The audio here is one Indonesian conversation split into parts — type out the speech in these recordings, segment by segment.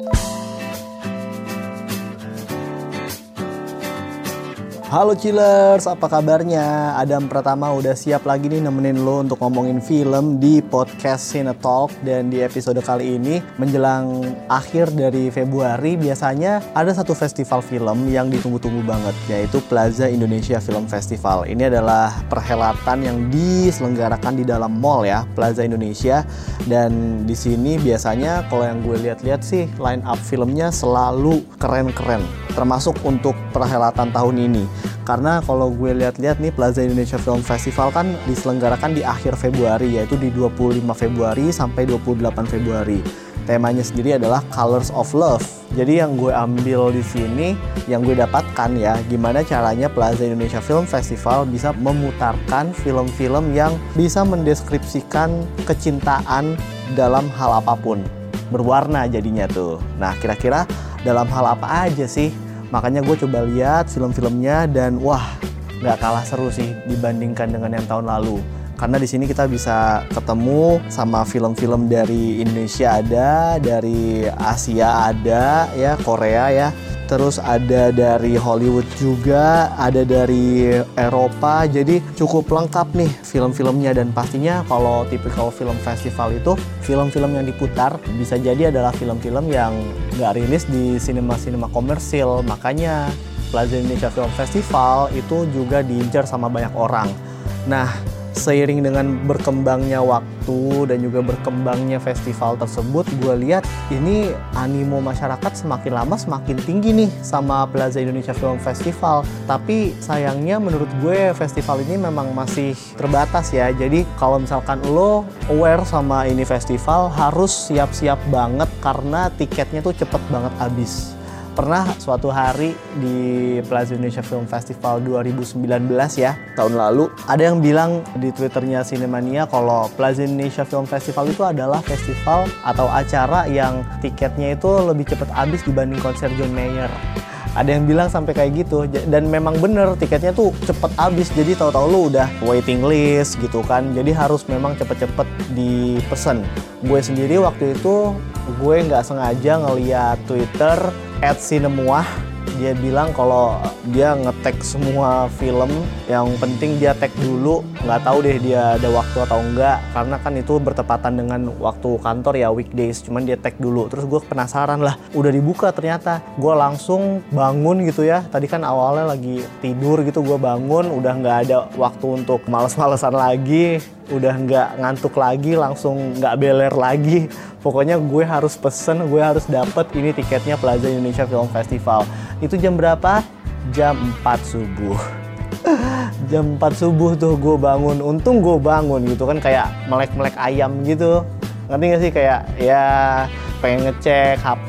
you Halo chillers, apa kabarnya? Adam Pratama udah siap lagi nih nemenin lo untuk ngomongin film di podcast Cine Talk dan di episode kali ini menjelang akhir dari Februari biasanya ada satu festival film yang ditunggu-tunggu banget yaitu Plaza Indonesia Film Festival. Ini adalah perhelatan yang diselenggarakan di dalam mall ya, Plaza Indonesia. Dan di sini biasanya kalau yang gue lihat-lihat sih line up filmnya selalu keren-keren. Termasuk untuk perhelatan tahun ini karena kalau gue lihat-lihat nih Plaza Indonesia Film Festival kan diselenggarakan di akhir Februari yaitu di 25 Februari sampai 28 Februari. Temanya sendiri adalah Colors of Love. Jadi yang gue ambil di sini, yang gue dapatkan ya, gimana caranya Plaza Indonesia Film Festival bisa memutarkan film-film yang bisa mendeskripsikan kecintaan dalam hal apa pun. Berwarna jadinya tuh. Nah, kira-kira dalam hal apa aja sih Makanya gue coba lihat film-filmnya dan wah nggak kalah seru sih dibandingkan dengan yang tahun lalu. Karena di sini kita bisa ketemu sama film-film dari Indonesia ada, dari Asia ada, ya Korea ya, terus ada dari Hollywood juga, ada dari Eropa. Jadi cukup lengkap nih film-filmnya dan pastinya kalau tipikal film festival itu film-film yang diputar bisa jadi adalah film-film yang nggak rilis di sinema-sinema komersil. Makanya Plaza Indonesia Film Festival itu juga diincar sama banyak orang. Nah, seiring dengan berkembangnya waktu dan juga berkembangnya festival tersebut, gue lihat ini animo masyarakat semakin lama semakin tinggi nih sama Plaza Indonesia Film Festival. Tapi sayangnya menurut gue festival ini memang masih terbatas ya. Jadi kalau misalkan lo aware sama ini festival harus siap-siap banget karena tiketnya tuh cepet banget habis pernah suatu hari di Plaza Indonesia Film Festival 2019 ya. Tahun lalu. Ada yang bilang di twitternya Cinemania kalau Plaza Indonesia Film Festival itu adalah festival atau acara yang tiketnya itu lebih cepat habis dibanding konser John Mayer. Ada yang bilang sampai kayak gitu. Dan memang bener tiketnya tuh cepet habis. Jadi tahu-tahu lu udah waiting list gitu kan. Jadi harus memang cepet-cepet dipesan. Gue sendiri waktu itu gue nggak sengaja ngeliat Twitter at Sinemuah dia bilang kalau dia ngetek semua film. Yang penting dia tag dulu. Nggak tahu deh dia ada waktu atau enggak karena kan itu bertepatan dengan waktu kantor ya weekdays. Cuman dia tag dulu. Terus gue penasaran lah. Udah dibuka ternyata. Gue langsung bangun gitu ya. Tadi kan awalnya lagi tidur gitu. Gue bangun. Udah nggak ada waktu untuk males-malesan lagi udah nggak ngantuk lagi langsung nggak beler lagi. Pokoknya gue harus pesen gue harus dapet ini tiketnya Plaza Indonesia Film Festival. Itu jam berapa? Jam 4 subuh. Jam 4 subuh tuh gue bangun. Untung gue bangun gitu kan kayak melek-melek ayam gitu. Ngerti gak sih? Kayak ya pengen ngecek HP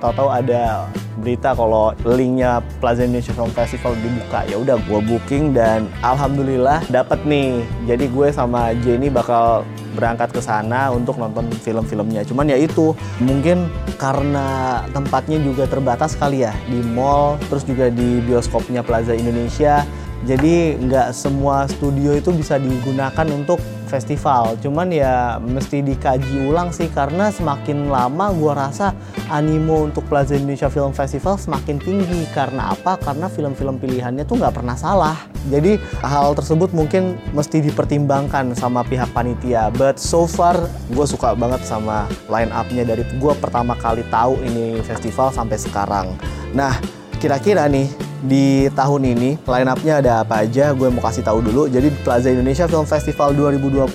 tahu-tahu ada berita kalau linknya Plaza Indonesia Film Festival dibuka. Ya udah gue booking dan alhamdulillah dapat nih. Jadi gue sama Jenny bakal berangkat ke sana untuk nonton film-filmnya. Cuman ya itu mungkin karena tempatnya juga terbatas kali ya di mall terus juga di bioskopnya Plaza Indonesia. Jadi nggak semua studio itu bisa digunakan untuk festival. Cuman ya mesti dikaji ulang sih karena semakin lama gue rasa animo untuk Plaza Indonesia Film Festival semakin tinggi. Karena apa? Karena film-film pilihannya tuh nggak pernah salah. Jadi hal tersebut mungkin mesti dipertimbangkan sama pihak panitia. But so far gue suka banget sama line up-nya dari gue pertama kali tahu ini festival sampai sekarang. Nah, kira-kira nih di tahun ini line up-nya ada apa aja gue mau kasih tahu dulu. Jadi Plaza Indonesia Film Festival 2020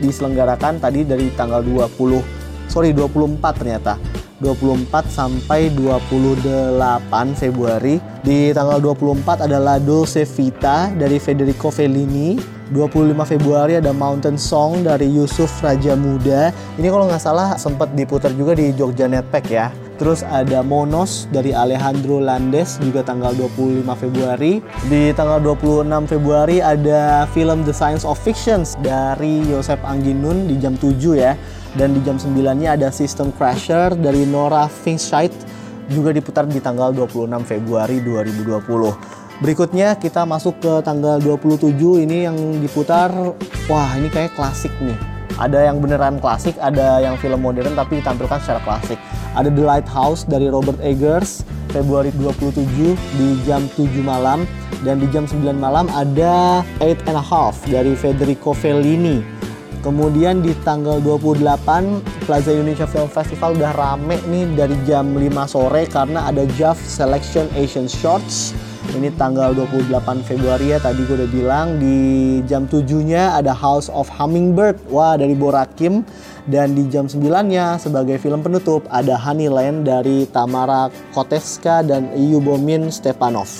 diselenggarakan tadi dari tanggal 20 sorry 24 ternyata. 24 sampai 28 Februari. Di tanggal 24 ada La Dolce Vita dari Federico Fellini. 25 Februari ada Mountain Song dari Yusuf Raja Muda ini kalau nggak salah sempat diputar juga di Jogja Netpack ya Terus ada Monos dari Alejandro Landes juga tanggal 25 Februari. Di tanggal 26 Februari ada film The Science of Fictions dari Yosef Angginun di jam 7 ya. Dan di jam 9-nya ada System Crasher dari Nora Finchite juga diputar di tanggal 26 Februari 2020. Berikutnya kita masuk ke tanggal 27 ini yang diputar, wah ini kayak klasik nih. Ada yang beneran klasik, ada yang film modern tapi ditampilkan secara klasik Ada The Lighthouse dari Robert Eggers Februari 27 di jam 7 malam dan di jam 9 malam ada Eight and a Half dari Federico Fellini. Kemudian di tanggal 28 Plaza Indonesia Film Festival udah rame nih dari jam 5 sore karena ada JAF Selection Asian Shorts. Ini tanggal 28 Februari ya tadi gue udah bilang di jam 7-nya ada House of Hummingbird. Wah dari Borakim dan di jam 9-nya sebagai film penutup ada Honeyland dari Tamara Koteska dan Yubomin Stepanov.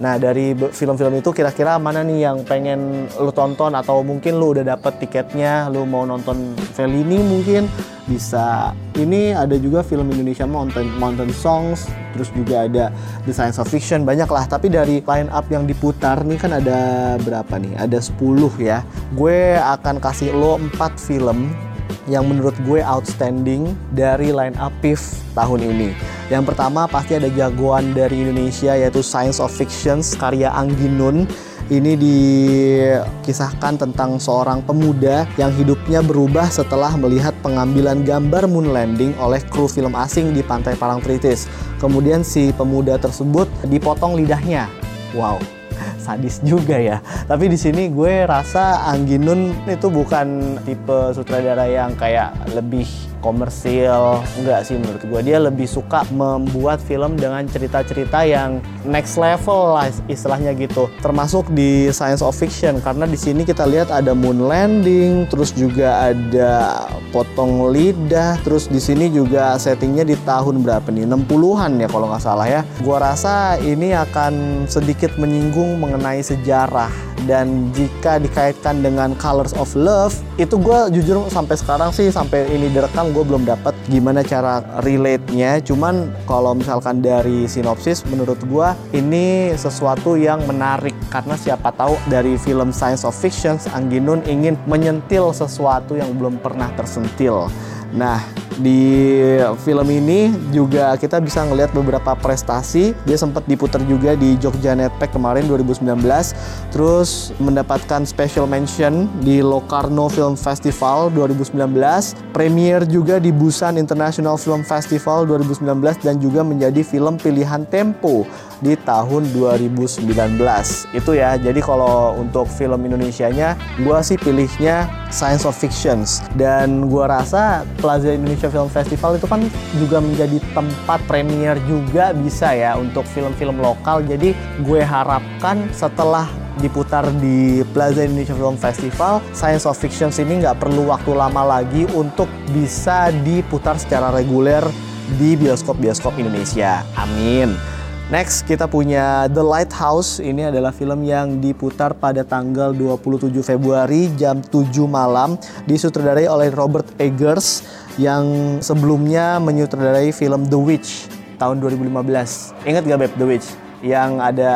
Nah dari film-film itu kira-kira mana nih yang pengen lu tonton atau mungkin lu udah dapet tiketnya, lu mau nonton Fellini mungkin bisa. Ini ada juga film Indonesia Mountain Mountain Songs, terus juga ada The Science of Fiction banyak lah. Tapi dari line up yang diputar nih kan ada berapa nih? Ada 10 ya. Gue akan kasih lo 4 film yang menurut gue outstanding dari line up PIF tahun ini. Yang pertama pasti ada jagoan dari Indonesia yaitu Science of Fictions karya Angginun. Ini dikisahkan tentang seorang pemuda yang hidupnya berubah setelah melihat pengambilan gambar moon landing oleh kru film asing di pantai Parangtritis. Kemudian si pemuda tersebut dipotong lidahnya. Wow, sadis juga ya. Tapi di sini gue rasa Angginun itu bukan tipe sutradara yang kayak lebih komersil enggak sih menurut gue dia lebih suka membuat film dengan cerita-cerita yang next level lah istilahnya gitu. Termasuk di science of fiction karena di sini kita lihat ada moon landing terus juga ada potong lidah terus di sini juga settingnya di tahun berapa nih? 60-an ya kalau nggak salah ya. Gua rasa ini akan sedikit menyinggung mengenai sejarah. Dan jika dikaitkan dengan Colors of Love itu gue jujur sampai sekarang sih sampai ini direkam gue belum dapat gimana cara relate-nya. Cuman kalau misalkan dari sinopsis menurut gue ini sesuatu yang menarik. Karena siapa tahu dari film science of fiction Angginun ingin menyentil sesuatu yang belum pernah tersentil Nah, di film ini juga kita bisa ngelihat beberapa prestasi. Dia sempat diputar juga di Jogja Netpack kemarin 2019. Terus mendapatkan special mention di Locarno Film Festival 2019. Premier juga di Busan International Film Festival 2019 dan juga menjadi film pilihan Tempo di tahun 2019. Itu ya. Jadi kalau untuk film Indonesianya, gue sih pilihnya Science of Fictions. Dan gue rasa Plaza Indonesia Film Festival itu kan juga menjadi tempat premier juga bisa ya untuk film-film lokal. Jadi gue harapkan setelah diputar di Plaza Indonesia Film Festival, Science of Fiction ini nggak perlu waktu lama lagi untuk bisa diputar secara reguler di bioskop-bioskop Indonesia. Amin. Next kita punya The Lighthouse. Ini adalah film yang diputar pada tanggal 27 Februari jam 7 malam disutradarai oleh Robert Eggers yang sebelumnya menyutradarai film The Witch tahun 2015. Ingat gak Beb The Witch? Yang ada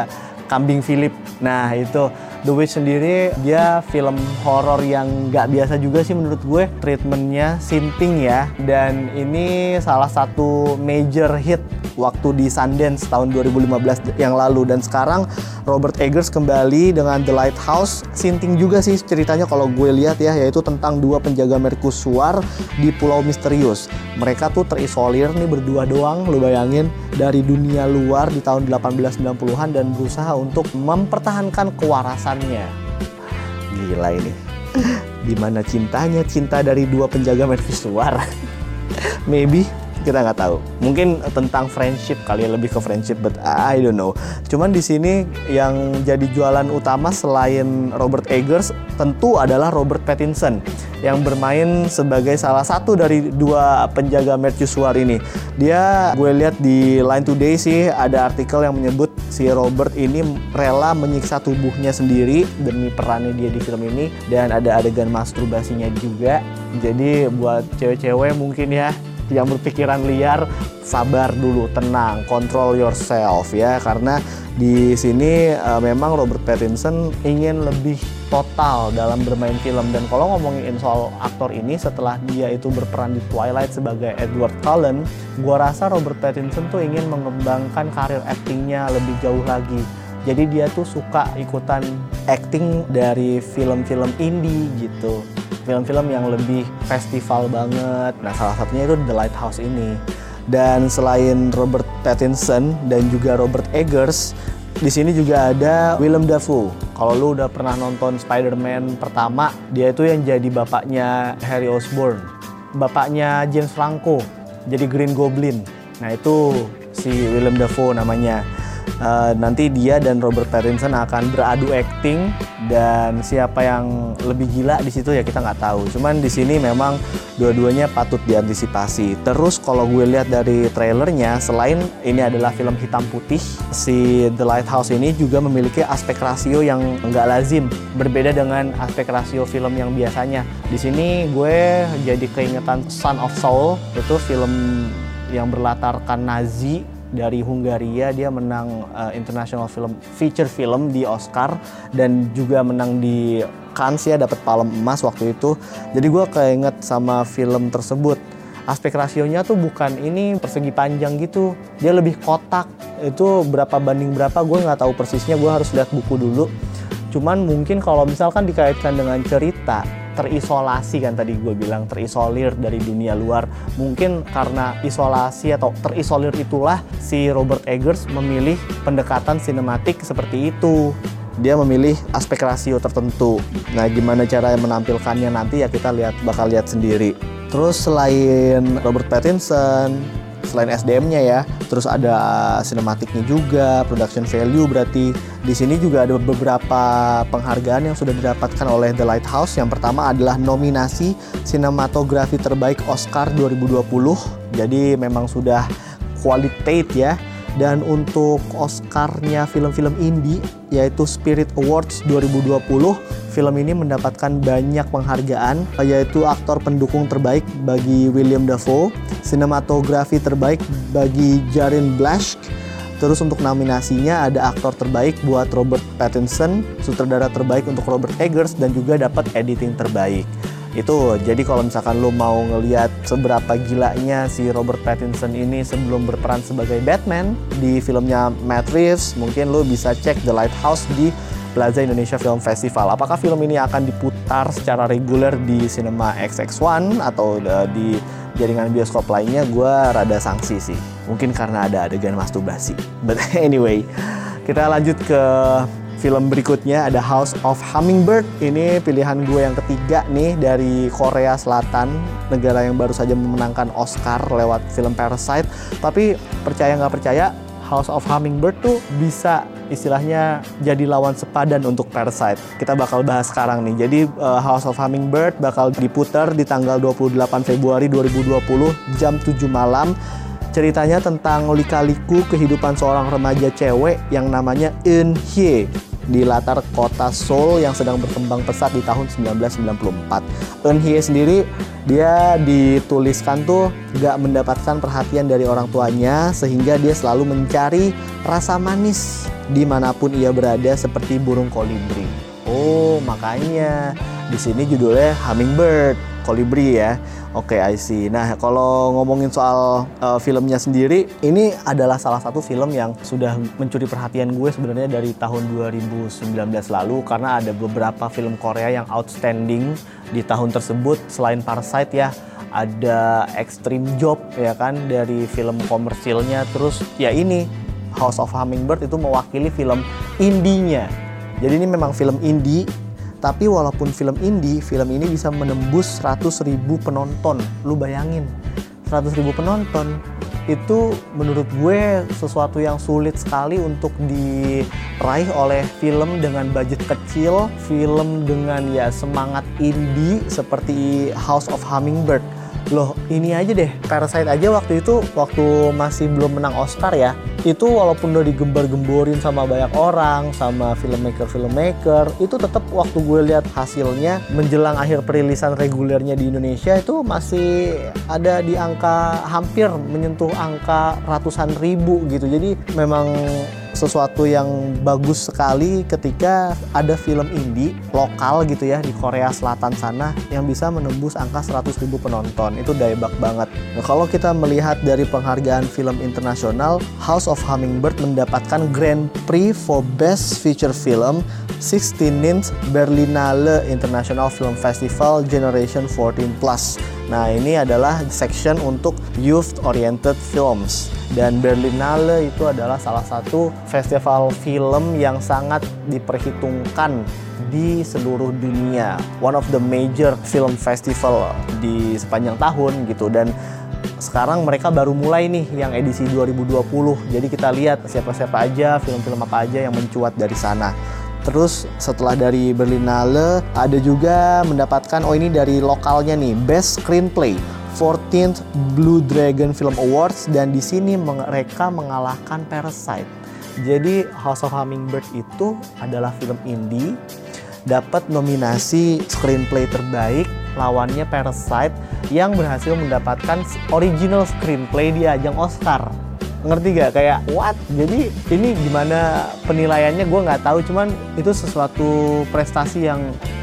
kambing Philip. Nah, itu The Witch sendiri dia film horor yang nggak biasa juga sih menurut gue treatmentnya sinting ya dan ini salah satu major hit waktu di Sundance tahun 2015 yang lalu dan sekarang Robert Eggers kembali dengan The Lighthouse sinting juga sih ceritanya kalau gue lihat ya yaitu tentang dua penjaga merkusuar di pulau misterius mereka tuh terisolir nih berdua doang lu bayangin dari dunia luar di tahun 1890-an dan berusaha untuk mempertahankan kewarasan cintaannya. Gila ini. Di mana cintanya cinta dari dua penjaga mercusuar? Maybe kita nggak tahu. Mungkin tentang friendship kali ya lebih ke friendship, but I don't know. Cuman di sini yang jadi jualan utama selain Robert Eggers tentu adalah Robert Pattinson yang bermain sebagai salah satu dari dua penjaga mercusuar ini. Dia gue lihat di Line Today sih ada artikel yang menyebut si Robert ini rela menyiksa tubuhnya sendiri demi perannya dia di film ini dan ada adegan masturbasinya juga. Jadi buat cewek-cewek mungkin ya yang berpikiran liar sabar dulu tenang control yourself ya. Karena di sini uh, memang Robert Pattinson ingin lebih total dalam bermain film. Dan kalau ngomongin soal aktor ini setelah dia itu berperan di Twilight sebagai Edward Cullen gua rasa Robert Pattinson tuh ingin mengembangkan karir aktingnya lebih jauh lagi jadi dia tuh suka ikutan acting dari film-film indie gitu film-film yang lebih festival banget. Nah, salah satunya itu The Lighthouse ini. Dan selain Robert Pattinson dan juga Robert Eggers, di sini juga ada Willem Dafoe. Kalau lu udah pernah nonton Spider-Man pertama, dia itu yang jadi bapaknya Harry Osborn. Bapaknya James Franco, jadi Green Goblin. Nah itu si Willem Dafoe namanya. Uh, nanti dia dan Robert Pattinson akan beradu acting dan siapa yang lebih gila di situ ya kita nggak tahu. Cuman di sini memang dua-duanya patut diantisipasi. Terus kalau gue lihat dari trailernya, selain ini adalah film hitam putih, si The Lighthouse ini juga memiliki aspek rasio yang nggak lazim, berbeda dengan aspek rasio film yang biasanya. Di sini gue jadi keingetan Son of Soul, itu film yang berlatarkan Nazi dari Hungaria dia menang uh, international film feature film di Oscar dan juga menang di Cannes ya dapat palem emas waktu itu. Jadi gue keinget sama film tersebut. Aspek rasionya tuh bukan ini persegi panjang gitu. Dia lebih kotak. Itu berapa banding berapa gue nggak tahu persisnya. Gue harus lihat buku dulu. Cuman mungkin kalau misalkan dikaitkan dengan cerita terisolasi kan tadi gue bilang terisolir dari dunia luar. Mungkin karena isolasi atau terisolir itulah si Robert Eggers memilih pendekatan sinematik seperti itu. Dia memilih aspek rasio tertentu. Nah gimana cara menampilkannya nanti ya kita lihat bakal lihat sendiri. Terus selain Robert Pattinson selain SDM-nya ya. Terus ada sinematiknya juga, production value berarti di sini juga ada beberapa penghargaan yang sudah didapatkan oleh The Lighthouse. Yang pertama adalah nominasi sinematografi terbaik Oscar 2020. Jadi memang sudah qualitative ya dan untuk Oscarnya film-film indie yaitu Spirit Awards 2020 film ini mendapatkan banyak penghargaan yaitu aktor pendukung terbaik bagi William Dafoe sinematografi terbaik bagi Jarin Blasch Terus untuk nominasinya ada aktor terbaik buat Robert Pattinson, sutradara terbaik untuk Robert Eggers dan juga dapat editing terbaik itu jadi kalau misalkan lo mau ngeliat seberapa gilanya si Robert Pattinson ini sebelum berperan sebagai Batman di filmnya Matt Reeves mungkin lo bisa cek The Lighthouse di Plaza Indonesia Film Festival. Apakah film ini akan diputar secara reguler di Cinema XX1 atau uh, di jaringan bioskop lainnya? Gue rada sanksi sih. Mungkin karena ada adegan masturbasi. But anyway, kita lanjut ke film berikutnya ada House of Hummingbird. Ini pilihan gue yang ketiga nih dari Korea Selatan, negara yang baru saja memenangkan Oscar lewat film Parasite. Tapi percaya nggak percaya, House of Hummingbird tuh bisa istilahnya jadi lawan sepadan untuk Parasite. Kita bakal bahas sekarang nih. Jadi uh, House of Hummingbird bakal diputar di tanggal 28 Februari 2020 jam 7 malam ceritanya tentang lika-liku kehidupan seorang remaja cewek yang namanya Eun Hye di latar kota Seoul yang sedang berkembang pesat di tahun 1994. Eun Hye sendiri dia dituliskan tuh gak mendapatkan perhatian dari orang tuanya sehingga dia selalu mencari rasa manis di mana pun ia berada seperti burung kolibri. Oh makanya di sini judulnya Hummingbird, kolibri ya. Oke, okay, I see. Nah, kalau ngomongin soal uh, filmnya sendiri, ini adalah salah satu film yang sudah mencuri perhatian gue sebenarnya dari tahun 2019 lalu karena ada beberapa film Korea yang outstanding di tahun tersebut selain Parasite ya ada Extreme Job ya kan dari film komersilnya terus ya ini House of Hummingbird itu mewakili film indinya. Jadi ini memang film indie tapi walaupun film indie, film ini bisa menembus 100 ribu penonton. Lu bayangin, 100 ribu penonton itu menurut gue sesuatu yang sulit sekali untuk diraih oleh film dengan budget kecil, film dengan ya semangat indie seperti House of Hummingbird loh ini aja deh Parasite aja waktu itu waktu masih belum menang Oscar ya. Itu walaupun udah digembar-gemborin sama banyak orang sama filmmaker filmmaker itu tetap waktu gue lihat hasilnya menjelang akhir perilisan regulernya di Indonesia itu masih ada di angka hampir menyentuh angka ratusan ribu gitu. Jadi memang sesuatu yang bagus sekali ketika ada film indie lokal gitu ya di Korea Selatan sana yang bisa menembus angka 100 ribu penonton. Itu daebak banget. Nah, kalau kita melihat dari penghargaan film internasional House of Hummingbird mendapatkan Grand Prix for Best Feature Film 16th Berlinale International Film Festival Generation 14 Plus. Nah, ini adalah section untuk youth oriented films dan Berlinale itu adalah salah satu festival film yang sangat diperhitungkan di seluruh dunia. One of the major film festival di sepanjang tahun gitu dan sekarang mereka baru mulai nih yang edisi 2020. Jadi kita lihat siapa-siapa aja, film-film apa aja yang mencuat dari sana. Terus setelah dari Berlinale ada juga mendapatkan oh ini dari lokalnya nih Best Screenplay 14th Blue Dragon Film Awards dan di sini mereka mengalahkan Parasite. Jadi House of Hummingbird itu adalah film indie dapat nominasi screenplay terbaik lawannya Parasite yang berhasil mendapatkan original screenplay di ajang Oscar ngerti gak kayak what? Jadi ini gimana penilaiannya? Gue nggak tahu. Cuman itu sesuatu prestasi yang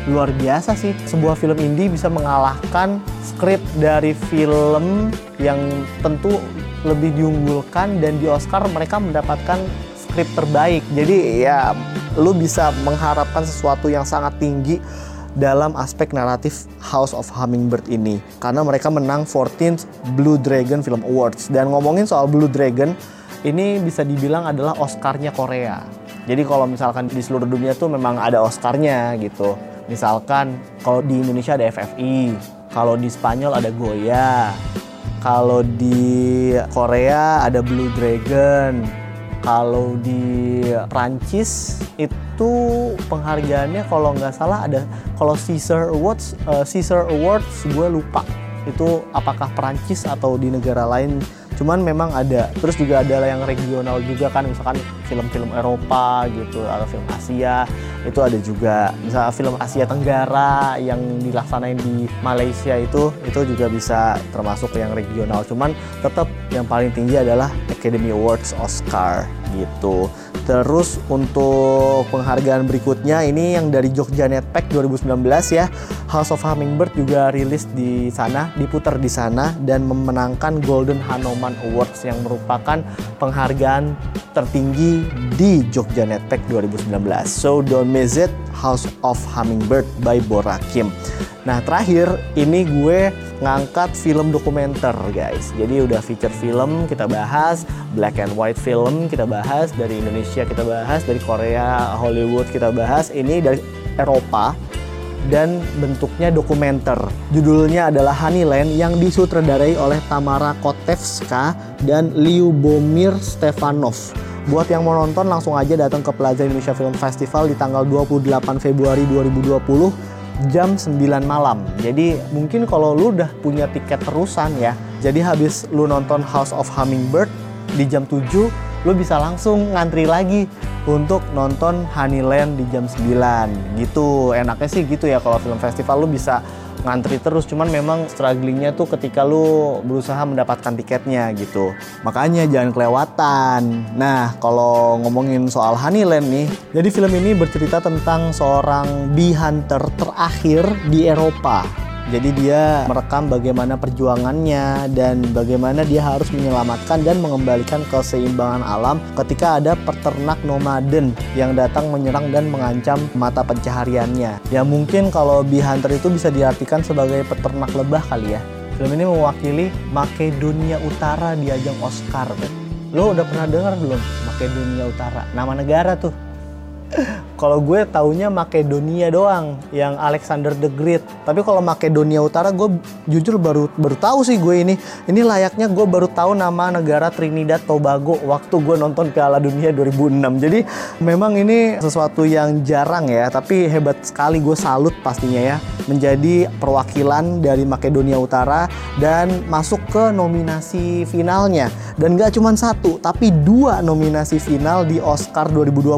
luar biasa sih. Sebuah film indie bisa mengalahkan skrip dari film yang tentu lebih diunggulkan dan di Oscar mereka mendapatkan skrip terbaik. Jadi ya lu bisa mengharapkan sesuatu yang sangat tinggi dalam aspek naratif House of Hummingbird ini. Karena mereka menang 14th Blue Dragon Film Awards. Dan ngomongin soal Blue Dragon ini bisa dibilang adalah Oscarnya Korea. Jadi kalau misalkan di seluruh dunia tuh memang ada Oscarnya gitu. Misalkan kalau di Indonesia ada FFI kalau di Spanyol ada Goya kalau di Korea ada Blue Dragon kalau di Prancis itu penghargaannya kalau nggak salah ada kalau Caesar Awards uh, Caesar Awards gue lupa. Itu apakah Prancis atau di negara lain. Cuman memang ada. Terus juga ada yang regional juga kan misalkan film-film Eropa gitu atau film Asia. Itu ada juga. Misalnya film Asia Tenggara yang dilaksanain di Malaysia itu itu juga bisa termasuk yang regional. Cuman tetap yang paling tinggi adalah Academy Awards Oscar gitu Terus untuk penghargaan berikutnya ini yang dari Jogja Netpack 2019 ya. House of Hummingbird juga rilis di sana, diputar di sana dan memenangkan Golden Hanuman Awards yang merupakan penghargaan tertinggi di Jogja Netpack 2019. So don't miss it, House of Hummingbird by Bora Kim. Nah terakhir ini gue ngangkat film dokumenter guys. Jadi udah feature film kita bahas, black and white film kita bahas, dari Indonesia kita bahas, dari Korea, Hollywood kita bahas, ini dari Eropa dan bentuknya dokumenter. Judulnya adalah Honeyland yang disutradarai oleh Tamara Kotevska dan Liubomir Stefanov. Buat yang mau nonton langsung aja datang ke Plaza Indonesia Film Festival di tanggal 28 Februari 2020 jam 9 malam. Jadi mungkin kalau lu udah punya tiket terusan ya, jadi habis lu nonton House of Hummingbird di jam 7, lu bisa langsung ngantri lagi untuk nonton Honeyland di jam 9 gitu. Enaknya sih gitu ya kalau film festival lu bisa ngantri terus cuman memang strugglingnya tuh ketika lu berusaha mendapatkan tiketnya gitu. Makanya jangan kelewatan. Nah kalau ngomongin soal Honeyland nih jadi film ini bercerita tentang seorang bee hunter terakhir di Eropa jadi dia merekam bagaimana perjuangannya dan bagaimana dia harus menyelamatkan dan mengembalikan keseimbangan alam ketika ada peternak nomaden yang datang menyerang dan mengancam mata pencahariannya. Ya mungkin kalau bee hunter itu bisa diartikan sebagai peternak lebah kali ya. Film ini mewakili Makedonia Utara di ajang Oscar. Lo udah pernah dengar belum Makedonia Utara? Nama negara tuh. Kalau gue taunya Makedonia doang yang Alexander the Great. Tapi kalau Makedonia Utara gue jujur baru baru tahu sih gue ini. Ini layaknya gue baru tahu nama negara Trinidad Tobago waktu gue nonton Piala Dunia 2006 jadi memang ini sesuatu yang jarang ya tapi hebat sekali gue salut pastinya ya. Menjadi perwakilan dari Makedonia Utara dan masuk ke nominasi finalnya. Dan gak cuma satu tapi dua nominasi final di Oscar 2020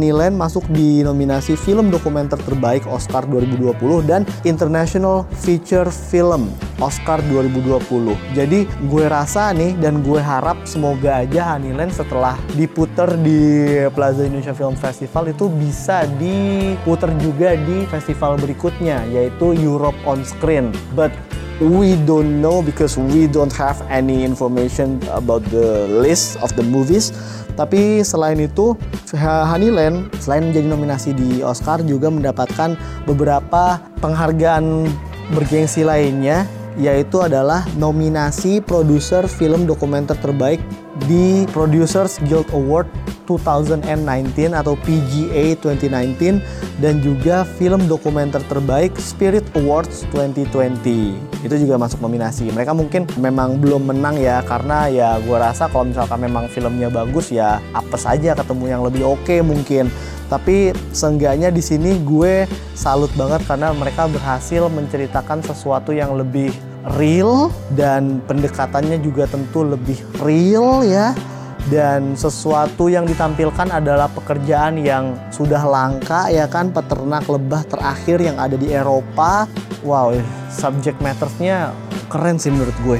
Honeyland masuk di nominasi film dokumenter terbaik Oscar 2020 dan International Feature Film Oscar 2020. Jadi gue rasa nih dan gue harap semoga aja Honeyland setelah diputer di Plaza Indonesia Film Festival itu bisa diputer juga di festival berikutnya yaitu Europe on Screen. But we don't know because we don't have any information about the list of the movies. Tapi selain itu, Honeyland selain menjadi nominasi di Oscar juga mendapatkan beberapa penghargaan bergengsi lainnya yaitu adalah nominasi produser film dokumenter terbaik di Producers Guild Award 2019 atau PGA 2019 dan juga film dokumenter terbaik Spirit Awards 2020 itu juga masuk nominasi. Mereka mungkin memang belum menang ya karena ya gue rasa kalau misalkan memang filmnya bagus ya apa saja ketemu yang lebih oke okay mungkin. Tapi seenggaknya di sini gue salut banget karena mereka berhasil menceritakan sesuatu yang lebih real dan pendekatannya juga tentu lebih real ya. Dan sesuatu yang ditampilkan adalah pekerjaan yang sudah langka ya kan peternak lebah terakhir yang ada di Eropa. Wow subject mattersnya keren sih menurut gue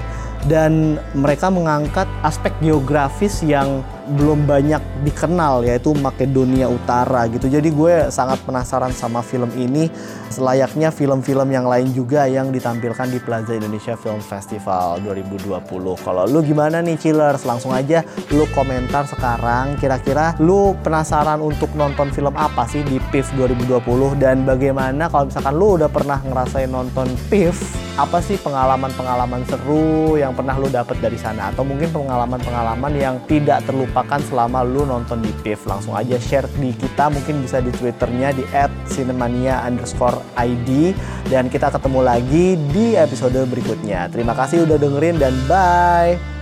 dan mereka mengangkat aspek geografis yang belum banyak dikenal yaitu Makedonia Utara gitu. Jadi gue sangat penasaran sama film ini selayaknya film-film yang lain juga yang ditampilkan di Plaza Indonesia Film Festival 2020. Kalau lu gimana nih Chillers? Langsung aja lu komentar sekarang kira-kira lu penasaran untuk nonton film apa sih di PIF 2020 dan bagaimana kalau misalkan lu udah pernah ngerasain nonton PIF apa sih pengalaman-pengalaman seru yang pernah lu dapat dari sana? Atau mungkin pengalaman-pengalaman yang tidak terlupakan selama lu nonton di PIF langsung aja share di kita mungkin bisa di twitternya di @cinemania underscore id dan kita ketemu lagi di episode berikutnya. Terima kasih udah dengerin dan bye